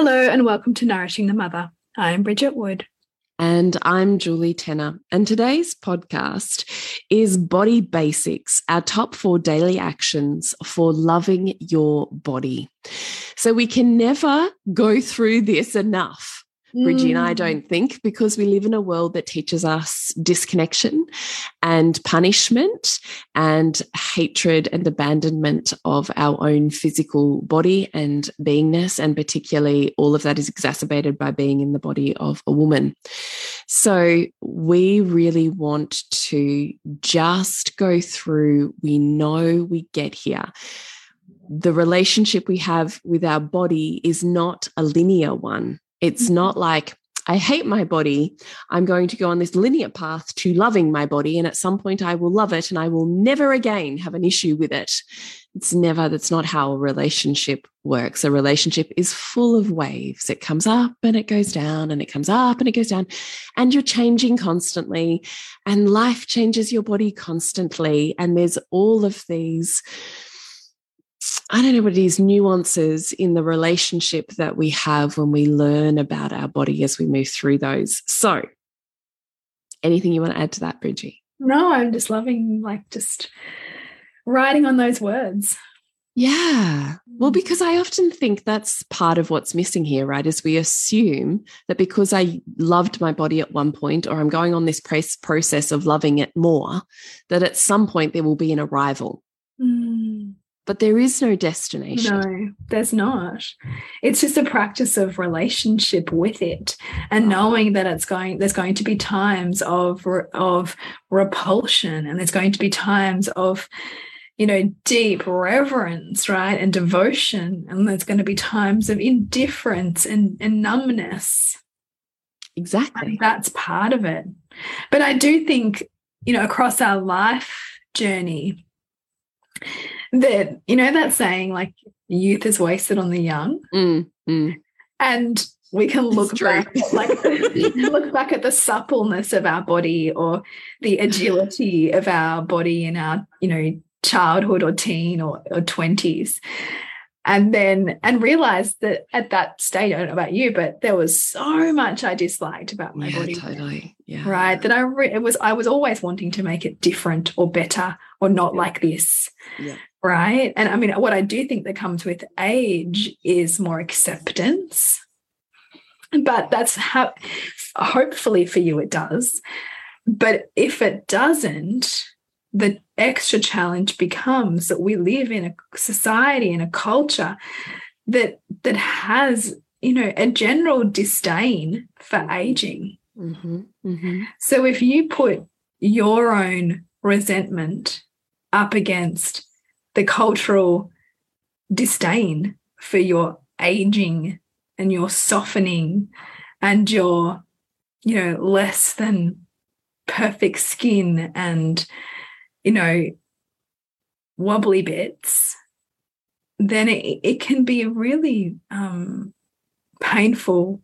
Hello, and welcome to Nourishing the Mother. I'm Bridget Wood. And I'm Julie Tenner. And today's podcast is Body Basics, our top four daily actions for loving your body. So we can never go through this enough Bridgie and I mm. don't think, because we live in a world that teaches us disconnection and punishment and hatred and abandonment of our own physical body and beingness. And particularly, all of that is exacerbated by being in the body of a woman. So, we really want to just go through, we know we get here the relationship we have with our body is not a linear one. It's mm-hmm. not like, I hate my body. I'm going to go on this linear path to loving my body. And at some point, I will love it and I will never again have an issue with it. It's never, that's not how a relationship works. A relationship is full of waves. It comes up and it goes down and it comes up and it goes down. And you're changing constantly. And life changes your body constantly. And there's all of these I don't know what it is, nuances in the relationship that we have when we learn about our body as we move through those. So, anything you want to add to that, Bridgie? No, I'm just loving like just writing on those words. Yeah. Well, mm. because I often think that's part of what's missing here, right? Is we assume that because I loved my body at one point, or I'm going on this process of loving it more, that at some point there will be an arrival. Mm but there is no destination. No, there's not. It's just a practice of relationship with it and knowing that it's going there's going to be times of of repulsion and there's going to be times of you know deep reverence right and devotion and there's going to be times of indifference and, and numbness exactly and that's part of it but i do think you know across our life journey that you know that saying like youth is wasted on the young. Mm, mm. and we can look back like look back at the suppleness of our body or the agility of our body in our you know childhood or teen or, or 20s and then and realized that at that stage i don't know about you but there was so much i disliked about my yeah, body totally yeah right that i it was i was always wanting to make it different or better or not yeah. like this yeah right? And I mean, what I do think that comes with age is more acceptance. But that's how, hopefully for you, it does. But if it doesn't, the extra challenge becomes that we live in a society and a culture that that has you know a general disdain for aging. Mm -hmm, mm -hmm. so if you put your own resentment up against the cultural disdain for your aging and your softening and your you know less than perfect skin and you know wobbly bits then it, it can be a really um, painful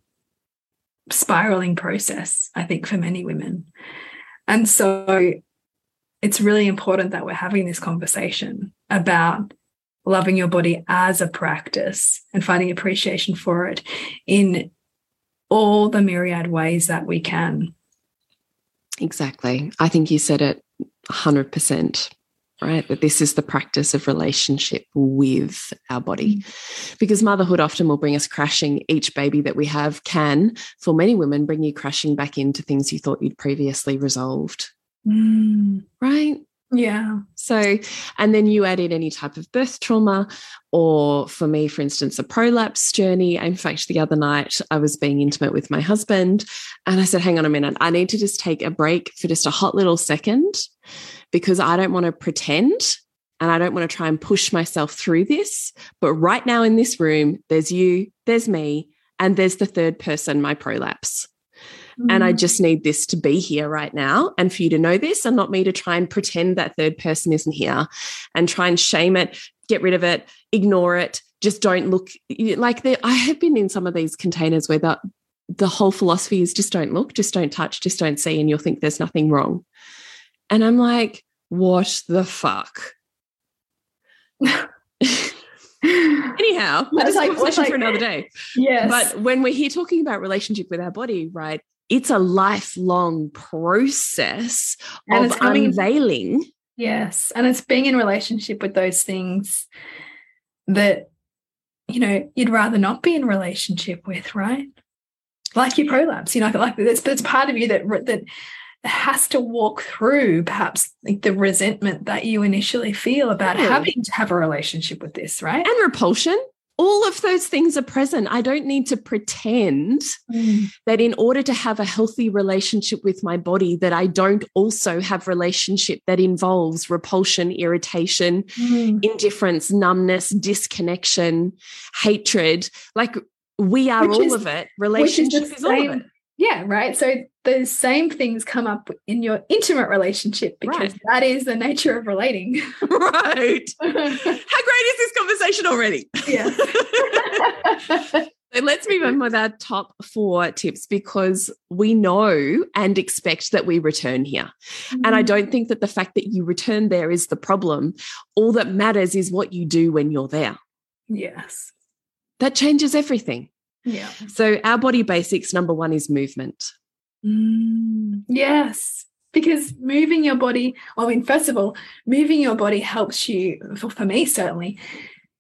spiraling process i think for many women and so it's really important that we're having this conversation about loving your body as a practice and finding appreciation for it in all the myriad ways that we can. Exactly. I think you said it 100%, right? That this is the practice of relationship with our body. Mm. Because motherhood often will bring us crashing. Each baby that we have can, for many women, bring you crashing back into things you thought you'd previously resolved. Mm. Right? Yeah. So, and then you add in any type of birth trauma, or for me, for instance, a prolapse journey. In fact, the other night I was being intimate with my husband and I said, hang on a minute, I need to just take a break for just a hot little second because I don't want to pretend and I don't want to try and push myself through this. But right now in this room, there's you, there's me, and there's the third person, my prolapse. And I mm. just need this to be here right now and for you to know this and not me to try and pretend that third person isn't here and try and shame it, get rid of it, ignore it. Just don't look like the, I have been in some of these containers where the, the whole philosophy is just don't look, just don't touch, just don't see, and you'll think there's nothing wrong. And I'm like, what the fuck? Anyhow, that's like, conversation like, for another day. Yes. But when we're here talking about relationship with our body, right? It's a lifelong process and of coming, unveiling. Yes. And it's being in relationship with those things that, you know, you'd rather not be in relationship with, right? Like your prolapse, you know, like that's, that's part of you that, that has to walk through perhaps like the resentment that you initially feel about yeah. having to have a relationship with this, right? And repulsion all of those things are present. I don't need to pretend mm. that in order to have a healthy relationship with my body that I don't also have relationship that involves repulsion, irritation, mm. indifference, numbness, disconnection, hatred. Like we are which all is, of it. Relationship is, is all of it. Yeah, right. So the same things come up in your intimate relationship because right. that is the nature of relating. right. How great is this conversation already? Yeah. let's move on with our top four tips because we know and expect that we return here. Mm. And I mm-hmm. don't think that the fact that you return there is the problem. All that matters is what you do when you're there. Yes. That changes everything. Yeah. So our body basics number one is movement. Mm, yes. Because moving your body, I mean, first of all, moving your body helps you, for, for me certainly,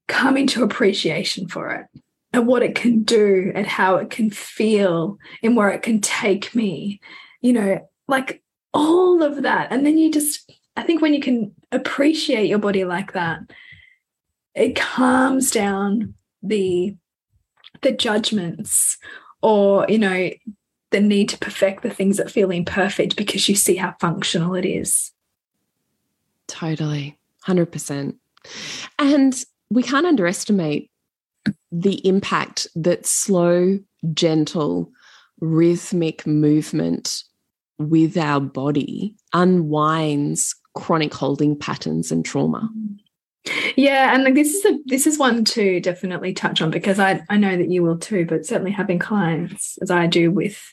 come into appreciation for it and what it can do and how it can feel and where it can take me, you know, like all of that. And then you just, I think when you can appreciate your body like that, it calms down the the judgments or you know the need to perfect the things that feel imperfect because you see how functional it is. Totally. 100% and we can't underestimate the impact that slow gentle rhythmic movement with our body unwinds chronic holding patterns and trauma. Mm. Yeah, and like this is a this is one to definitely touch on because I I know that you will too, but certainly having clients as I do with,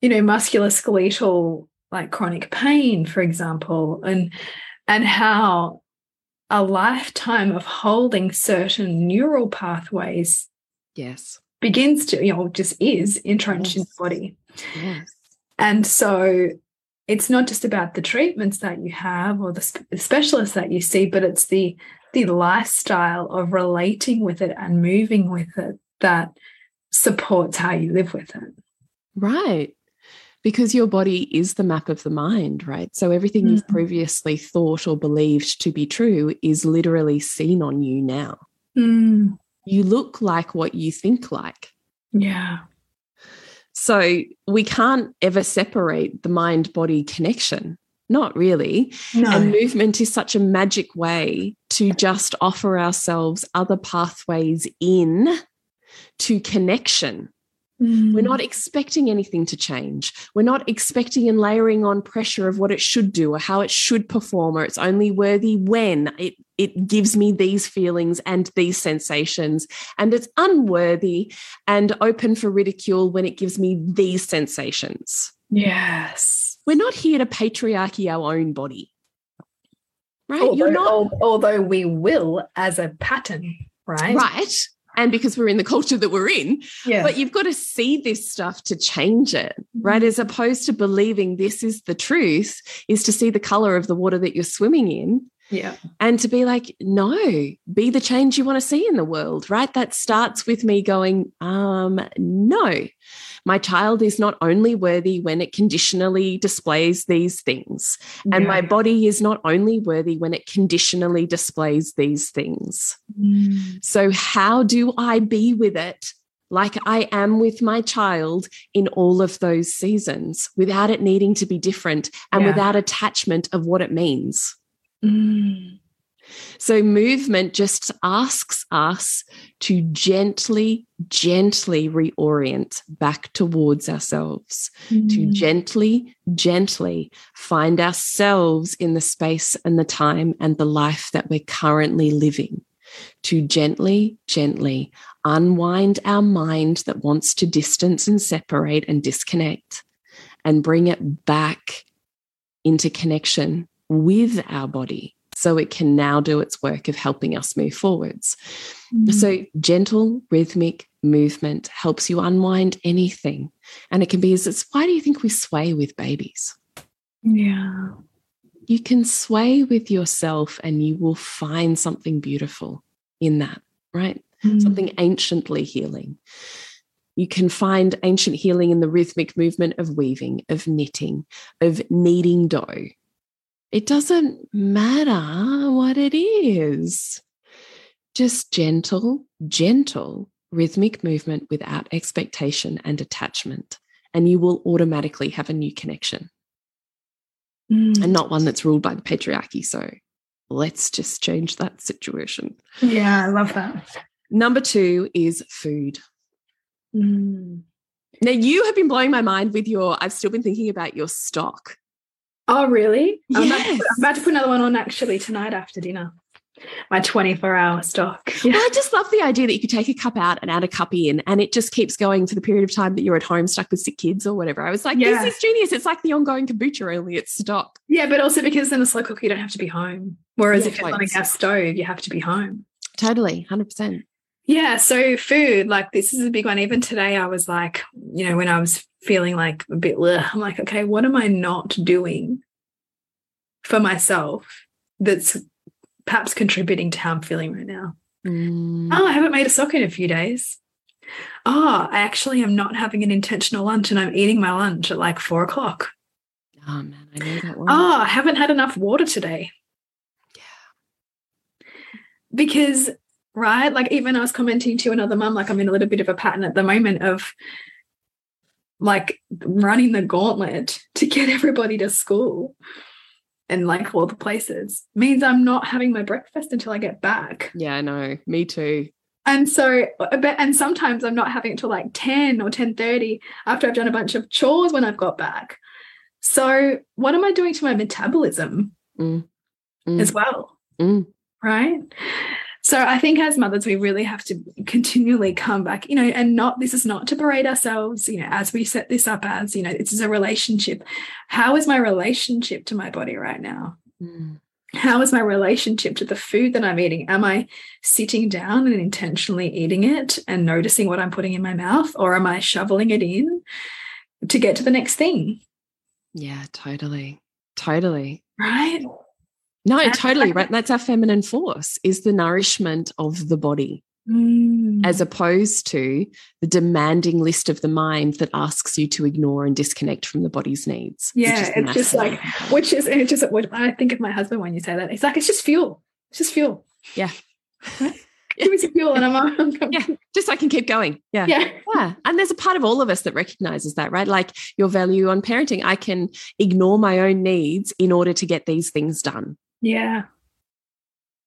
you know, musculoskeletal like chronic pain, for example, and and how a lifetime of holding certain neural pathways yes. begins to you know just is entrenched yes. in the body. Yes. And so it's not just about the treatments that you have or the, sp the specialists that you see, but it's the the lifestyle of relating with it and moving with it that supports how you live with it. Right. Because your body is the map of the mind, right? So everything mm -hmm. you've previously thought or believed to be true is literally seen on you now. Mm. You look like what you think like. Yeah. So we can't ever separate the mind body connection. Not really. No. And movement is such a magic way to just offer ourselves other pathways in to connection Mm. We're not expecting anything to change. We're not expecting and layering on pressure of what it should do or how it should perform, or it's only worthy when it, it gives me these feelings and these sensations. And it's unworthy and open for ridicule when it gives me these sensations. Yes. We're not here to patriarchy our own body. right? Although, You're not although we will as a pattern, right? right. And because we're in the culture that we're in, Yeah. but you've got to see this stuff to change it, right? Mm. As opposed to believing this is the truth, is to see the color of the water that you're swimming in yeah. and to be like, no, be the change you want to see in the world, right? That starts with me going, um, no, my child is not only worthy when it conditionally displays these things, and Yeah. my body is not only worthy when it conditionally displays these things. Mm. So, how do I be with it like I am with my child in all of those seasons without it needing to be different and Yeah. without attachment of what it means? Mm. So, movement just asks us to gently, gently reorient back towards ourselves, to Mm. gently, gently find ourselves in the space and the time and the life that we're currently living. To gently, gently unwind our mind that wants to distance and separate and disconnect and bring it back into connection with our body so it can now do its work of helping us move forwards. Mm. So, gentle rhythmic movement helps you unwind anything. And it can be as it's why do you think we sway with babies? yeah. You can sway with yourself and you will find something beautiful in that, right? Mm. Something anciently healing. You can find ancient healing in the rhythmic movement of weaving, of knitting, of kneading dough. It doesn't matter what it is. Just gentle, gentle rhythmic movement without expectation and attachment. And you will automatically have a new connection Mm. and not one that's ruled by the patriarchy. So let's just change that situation. yeah, I love that. Number two is food. Mm. Now, you have been blowing my mind with your, I've still been thinking about your stock. Oh, really? I'm, about to, Yes. I'm about to put another one on actually tonight after dinner. My 24 hour stock. Yeah. Well, I just love the idea that you could take a cup out and add a cup in, and it just keeps going for the period of time that you're at home stuck with sick kids or whatever. I was like, Yeah. this is genius. It's like the ongoing kombucha, only it's stock. Yeah, but also because in a slow cooker, you don't have to be home. Whereas Yeah, if you're on a gas stove, you have to be home. Totally, 100%. Yeah. So food, like this is a big one. Even today, I was like, you know, when I was feeling like a bit, ugh, I'm like, okay, what am I not doing for myself that's perhaps contributing to how I'm feeling right now? Mm. Oh, I haven't made a sock in a few days. Oh, I actually am not having an intentional lunch and I'm eating my lunch at like four o'clock. Oh, man, I know that one. Oh, I haven't had enough water today. Yeah. Because, right, like even I was commenting to another mum, like I'm in a little bit of a pattern at the moment of like running the gauntlet to get everybody to school and like all the places means I'm not having my breakfast until I get back. Yeah, I know. Me too. And so, but and sometimes I'm not having it till like 10 or 10:30 after I've done a bunch of chores when I've got back. So, what am I doing to my metabolism Mm. Mm. as well? Mm. Right? So, I think as mothers, we really have to continually come back, you know, and not this is not to berate ourselves, you know, as we set this up as, you know, this is a relationship. How is my relationship to my body right now? Mm. How is my relationship to the food that I'm eating? Am I sitting down and intentionally eating it and noticing what I'm putting in my mouth, or am I shoveling it in to get to the next thing? Yeah, totally. Totally. Right? No, totally. Right. That's our feminine force is the nourishment of the body. Mm. as opposed to the demanding list of the mind that asks you to ignore and disconnect from the body's needs. Yeah, it's just like- which is it's just what I think of my husband when you say that. It's like it's just fuel. It's just fuel. Yeah. Give me some fuel, and I'm, I'm Yeah. just so I can keep going. Yeah. yeah. Yeah. And there's a part of all of us that recognizes that, right? Like your value on parenting. I can ignore my own needs in order to get these things done. Yeah.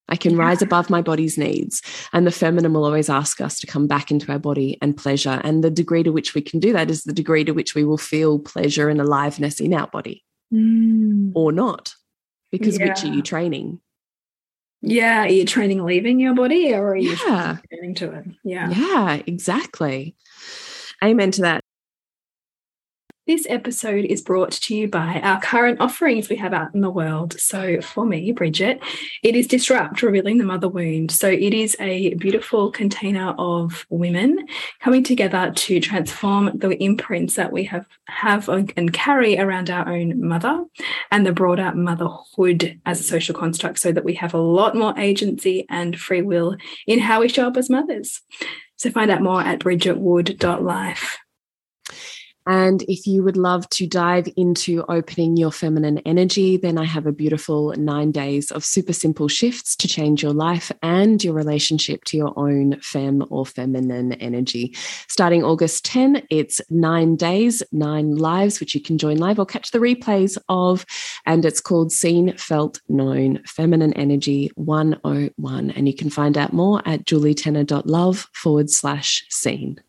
I can Yeah. rise above my body's needs. And the feminine will always ask us to come back into our body and pleasure. And the degree to which we can do that is the degree to which we will feel pleasure and aliveness in our body Mm. or not. Because which are you training? Yeah. Are you training leaving your body or are you Yeah. training to it? Yeah. Yeah, exactly. Amen to that. This episode is brought to you by our current offerings we have out in the world. So, for me, Bridget, it is Disrupt, Revealing the Mother Wound. So, it is a beautiful container of women coming together to transform the imprints that we have, have and carry around our own mother and the broader motherhood as a social construct so that we have a lot more agency and free will in how we show up as mothers. So, find out more at bridgetwood.life. And if you would love to dive into opening your feminine energy, then I have a beautiful nine days of super simple shifts to change your life and your relationship to your own fem or feminine energy. Starting August 10, it's nine days, nine lives, which you can join live or catch the replays of. And it's called Seen, Felt, Known Feminine Energy 101. And you can find out more at julietenner.love forward slash seen.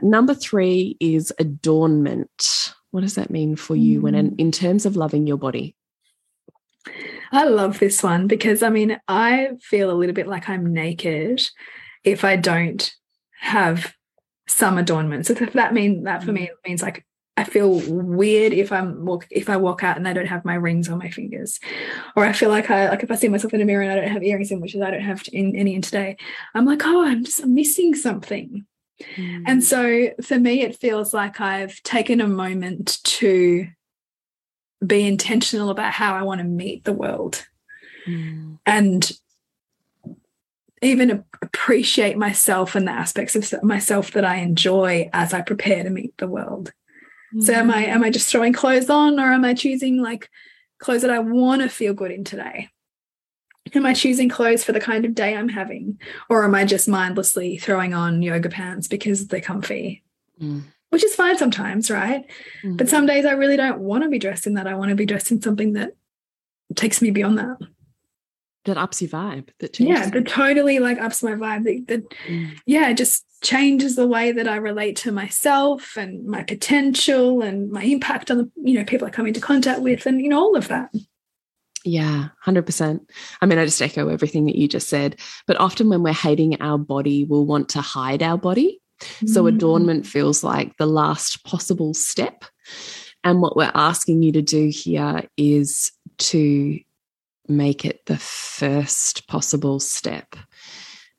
Number three is adornment. What does that mean for you when, in, hmm. in terms of loving your body? I love this one because I mean, I feel a little bit like I'm naked if I don't have some adornment. So that mean that for me hmm. means like I feel weird if I'm walk if I walk out and I don't have my rings on my fingers, or I feel like I like if I see myself in a mirror and I don't have earrings in, which is I don't have in, any in today. I'm like, oh, I'm just missing something. Mm. And so for me, it feels like I've taken a moment to be intentional about how I want to meet the world mm. and even appreciate myself and the aspects of myself that I enjoy as I prepare to meet the world. Mm. So am I am I just throwing clothes on or am I choosing like clothes that I want to feel good in today? Am I choosing clothes for the kind of day I'm having? Or am I just mindlessly throwing on yoga pants because they're comfy? Mm. Which is fine sometimes, right? Mm. But some days I really don't want to be dressed in that. I want to be dressed in something that takes me beyond that. That ups your vibe. That yeah, that totally like ups my vibe. That, that mm. yeah, just changes the way that I relate to myself and my potential and my impact on the you know people I come into contact with and you know all of that. Yeah, 100%. I mean, I just echo everything that you just said. But often when we're hating our body, we'll want to hide our body. Mm. So adornment feels like the last possible step. And what we're asking you to do here is to make it the first possible step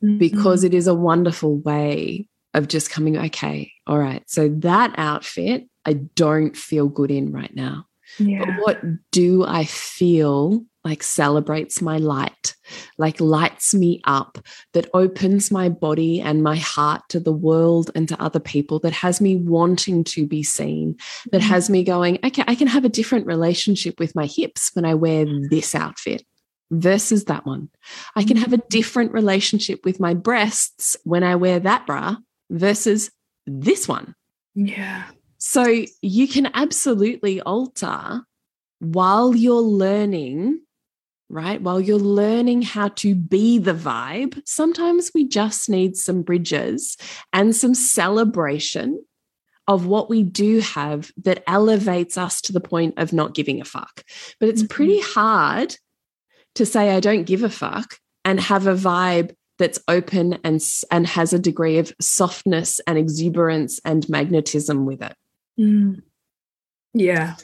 mm -hmm. because it is a wonderful way of just coming, okay, all right, so that outfit I don't feel good in right now. Yeah. But what do I feel like celebrates my light, like lights me up, that opens my body and my heart to the world and to other people, that has me wanting to be seen, that mm-hmm. has me going, okay, I can have a different relationship with my hips when I wear this outfit versus that one. I can have a mm-hmm. different relationship with my breasts when I wear that bra versus this one. Yeah. So you can absolutely alter while you're learning, right? While you're learning how to be the vibe, sometimes we just need some bridges and some celebration of what we do have that elevates us to the point of not giving a fuck. But it's pretty mm-hmm. hard to say, I don't give a fuck and have a vibe that's open and, and has a degree of softness and exuberance and magnetism with it. Mm. Yeah.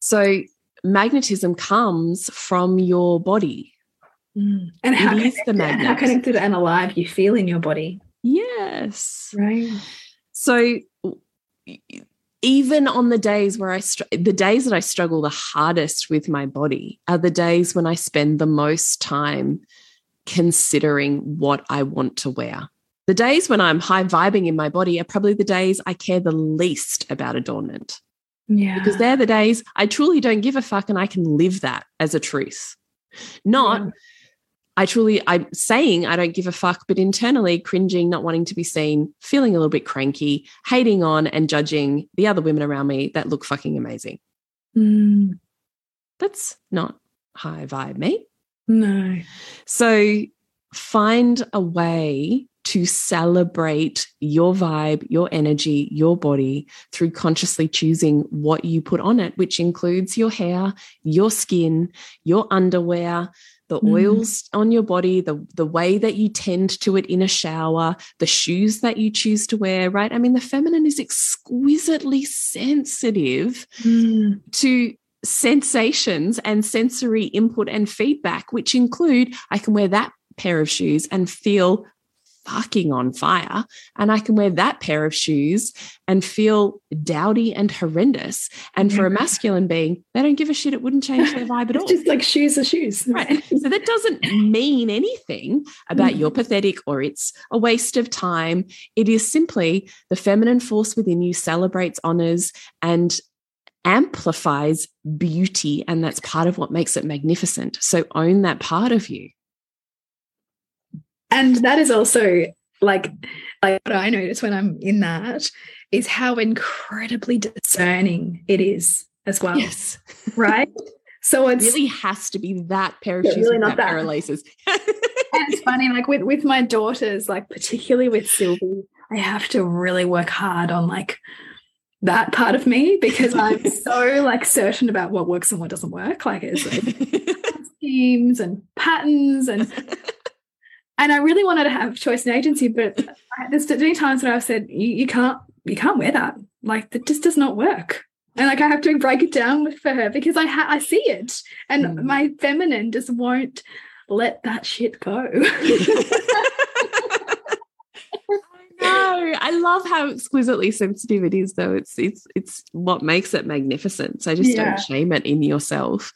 So magnetism comes from your body. Mm. And how connected, how connected and alive you feel in your body. Yes. Right. So even on the days where I, the days that I struggle the hardest with my body are the days when I spend the most time considering what I want to wear. The days when I'm high vibing in my body are probably the days I care the least about adornment. Yeah. Because they're the days I truly don't give a fuck and I can live that as a truth. Not yeah. I truly I'm saying I don't give a fuck, but internally cringing, not wanting to be seen, feeling a little bit cranky, hating on and judging the other women around me that look fucking amazing. Mm. That's not high vibe me. No. So find a way to celebrate your vibe, your energy, your body through consciously choosing what you put on it, which includes your hair, your skin, your underwear, the mm. oils on your body, the, the way that you tend to it in a shower, the shoes that you choose to wear, right? I mean, the feminine is exquisitely sensitive mm. to sensations and sensory input and feedback, which include I can wear that pair of shoes and feel fucking on fire. And I can wear that pair of shoes and feel dowdy and horrendous. And for a masculine being, they don't give a shit. It wouldn't change their vibe at all. just like shoes are shoes. Right. So that doesn't mean anything about mm. you're pathetic or it's a waste of time. It is simply the feminine force within you celebrates, honors, and amplifies beauty. And that's part of what makes it magnificent. So own that part of you and that is also like like what I notice when I'm in that is how incredibly discerning it is as well. Yes. Right. So it really has to be that pair of shoes really with that, that pair of laces. and it's funny, like with with my daughters, like particularly with Sylvie, I have to really work hard on like that part of me because I'm so like certain about what works and what doesn't work. Like it's like schemes and patterns and and I really wanted to have choice and agency, but there's many times that I've said, you, you can't, you can't wear that. Like that just does not work. And like I have to break it down for her because I ha- I see it, and mm. my feminine just won't let that shit go. No, I love how exquisitely sensitive it is, though. It's it's it's what makes it magnificent. So just yeah. don't shame it in yourself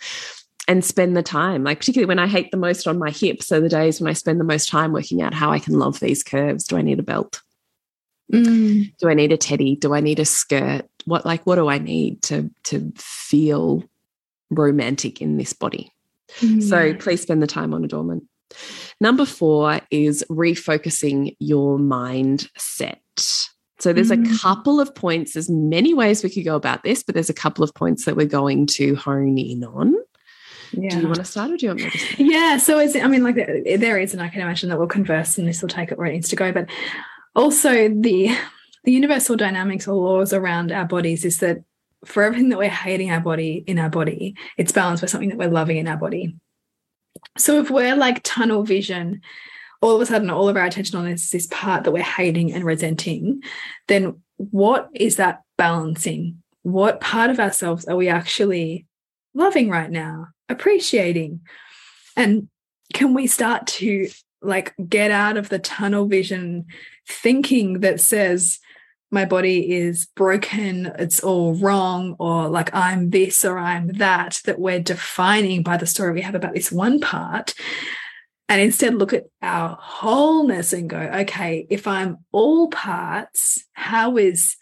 and spend the time like particularly when i hate the most on my hips so the days when i spend the most time working out how i can love these curves. Do i need a belt? Mm. do i need a teddy? Do i need a skirt? What like what do i need to to feel romantic in this body? Mm. so please spend the time on adornment. Number four is refocusing your mindset so there's mm. a couple of points there's many ways we could go about this but there's a couple of points that we're going to hone in on yeah. Do you want to start or do you want me to start? Yeah. So, is, I mean, like there is, and I can imagine that we'll converse and this will take it where it needs to go. But also, the the universal dynamics or laws around our bodies is that for everything that we're hating our body in our body, it's balanced by something that we're loving in our body. So, if we're like tunnel vision, all of a sudden, all of our attention on this, this part that we're hating and resenting, then what is that balancing? What part of ourselves are we actually loving right now? Appreciating and can we start to like get out of the tunnel vision thinking that says my body is broken, it's all wrong, or like I'm this or I'm that, that we're defining by the story we have about this one part. And instead look at our wholeness and go, okay, if I'm all parts, how is,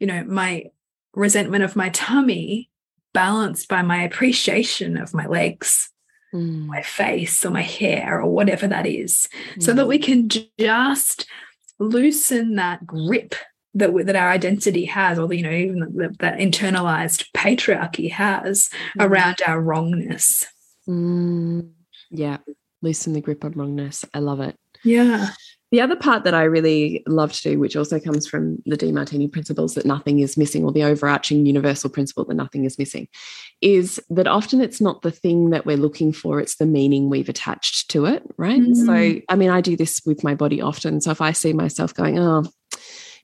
you know, my resentment of my tummy balanced by my appreciation of my legs, mm. my face, or my hair, or whatever that is, mm. so that we mm. can just loosen that grip that that our identity has, or you know, even that, that internalized patriarchy has mm. around our wrongness. Mm. Yeah, loosen the grip on wrongness. I love it. Yeah. The other part that I really love to do, which also comes from the Demartini principles that nothing is missing, or the overarching universal principle that nothing is missing, is that often it's not the thing that we're looking for, it's the meaning we've attached to it, right? Mm. So, I mean, I do this with my body often. So if I see myself going, oh,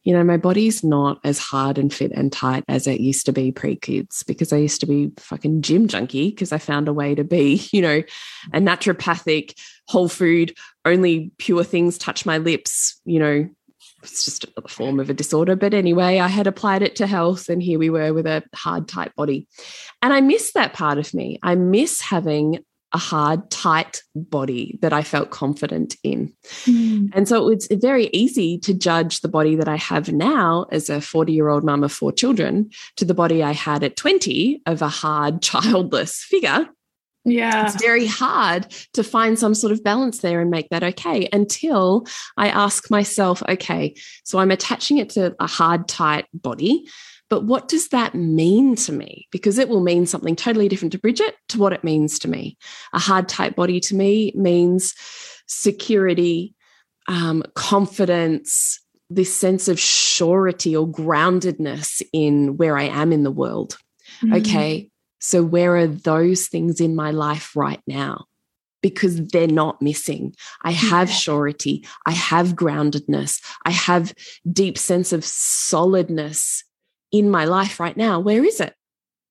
you know, my body's not as hard and fit and tight as it used to be pre kids because I used to be fucking gym junkie because I found a way to be, you know, a naturopathic, whole food, only pure things touch my lips, you know, it's just a form of a disorder. But anyway, I had applied it to health, and here we were with a hard, tight body. And I miss that part of me. I miss having a hard, tight body that I felt confident in. Mm. And so it's very easy to judge the body that I have now as a 40 year old mum of four children to the body I had at 20 of a hard, childless figure. Yeah. It's very hard to find some sort of balance there and make that okay until I ask myself, okay, so I'm attaching it to a hard, tight body. But what does that mean to me? Because it will mean something totally different to Bridget to what it means to me. A hard, tight body to me means security, um, confidence, this sense of surety or groundedness in where I am in the world. Mm. Okay, so where are those things in my life right now? because they're not missing. I have Yeah. surety. I have groundedness. I have deep sense of solidness in my life right now. Where is it?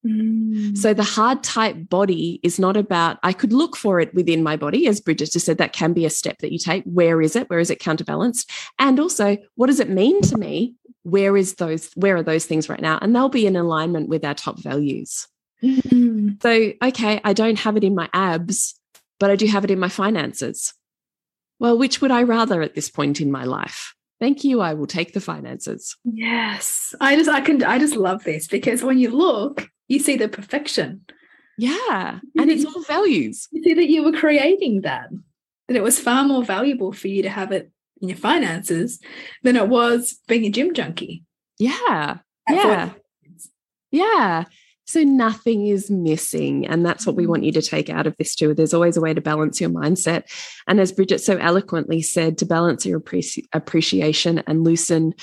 Mm. So the hard type body is not about, I could look for it within my body, as Bridget just said, that can be a step that you take. Where is it? Where is it counterbalanced? And also, what does it mean to me? Where is those, where are those things right now? And they'll be in alignment with our top values. Mm. So, okay, I don't have it in my abs, but I do have it in my finances. Well, which would I rather at this point in my life? Thank you. I will take the finances. Yes. I just I can I just love this because when you look, you see the perfection. Yeah. And it's all values. You see that you were creating that. That it was far more valuable for you to have it in your finances than it was being a gym junkie. Yeah. Yeah. 40. Yeah. So nothing is missing. And that's what we want you to take out of this too. There's always a way to balance your mindset. And as Bridget so eloquently said, to balance your appreci- appreciation and loosen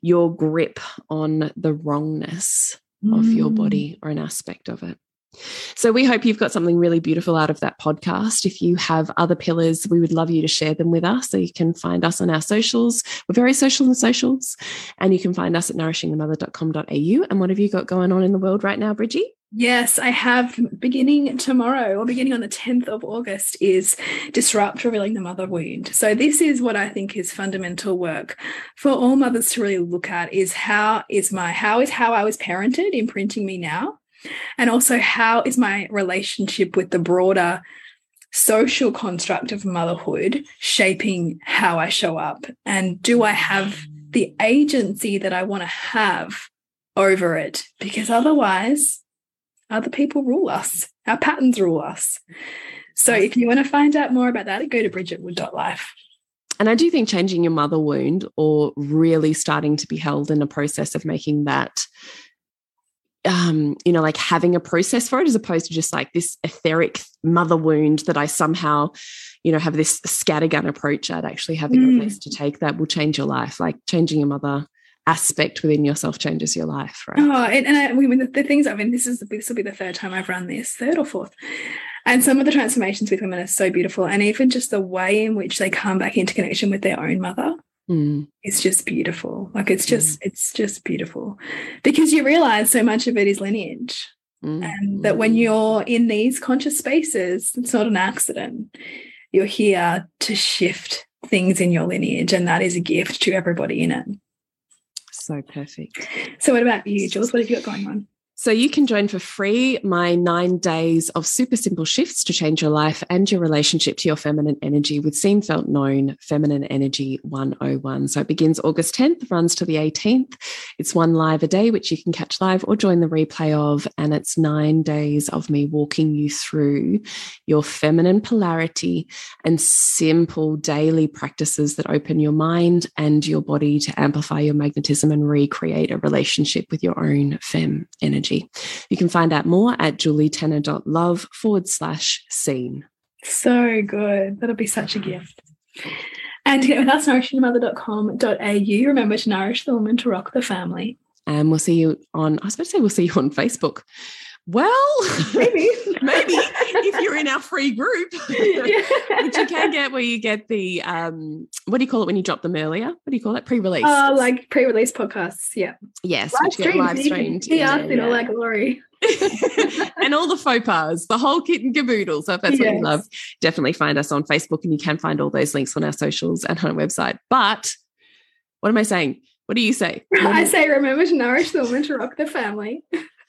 your grip on the wrongness of your Mm. body or an aspect of it. So we hope you've got something really beautiful out of that podcast. If you have other pillars, we would love you to share them with us. So you can find us on our socials. We're very social on socials. And you can find us at nourishingthemother.com.au. And what have you got going on in the world right now, Bridgie? Yes, I have beginning tomorrow or beginning on the 10th of August is Disrupt Revealing the Mother Wound. So this is what I think is fundamental work for all mothers to really look at is how is my how is how I was parented imprinting me now? And also how is my relationship with the broader social construct of motherhood shaping how I show up? And do I have the agency that I want to have over it? Because otherwise other people rule us. Our patterns rule us. So if you want to find out more about that, go to bridgetwood.life. And I do think changing your mother wound or really starting to be held in a process of making that um, you know, like having a process for it as opposed to just like this etheric mother wound that I somehow, you know, have this scattergun approach at actually having Mm. a place to take that will change your life. Like changing your mother aspect within yourself changes your life, right? Oh, and, and I, I mean, the, the things, I mean, this is this will be the third time I've run this, third or fourth. And some of the transformations with women are so beautiful. And even just the way in which they come back into connection with their own mother Mm, is just beautiful. Like it's just, it's just beautiful because you realize so much of it is lineage. mm, and that when mm. you're in these conscious spaces, it's not an accident. You're here to shift things in your lineage, and that is a gift to everybody in it. so perfect. So, what about you, Jules? What have you got going on? So you can join for free my nine days of super simple shifts to change your life and your relationship to your feminine energy with Seen Felt Known Feminine Energy 101. So it begins August 10th, runs to the 18th. It's one live a day, which you can catch live or join the replay of. And it's nine days of me walking you through your feminine polarity and simple daily practices that open your mind and your body to amplify your magnetism and recreate a relationship with your own fem energy. You can find out more at julietenner.love forward slash seen. So good. That'll be such a gift. And to get with us, nourishingmother.com.au. Remember to nourish the woman to rock the family. And we'll see you on, I was about to say, we'll see you on Facebook. Well, Maybe. maybe if you're in our free group, Yeah. which you can get where you get the, um, what do you call it when you drop them earlier? What do you call it? Pre release. Uh, like pre-release podcasts, yeah. yes, Live which get live so you can streamed. See in us in all yeah. our glory. and all the faux pas, the whole kit and caboodle. So if that's what you love, definitely find us on Facebook and you can find all those links on our socials and on our website. But what am I saying? What do you say? I say, remember to nourish the woman to rock the family.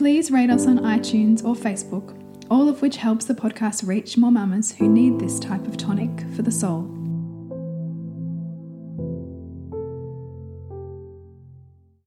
please rate us on iTunes or Facebook, all of which helps the podcast reach more mamas who need this type of tonic for the soul.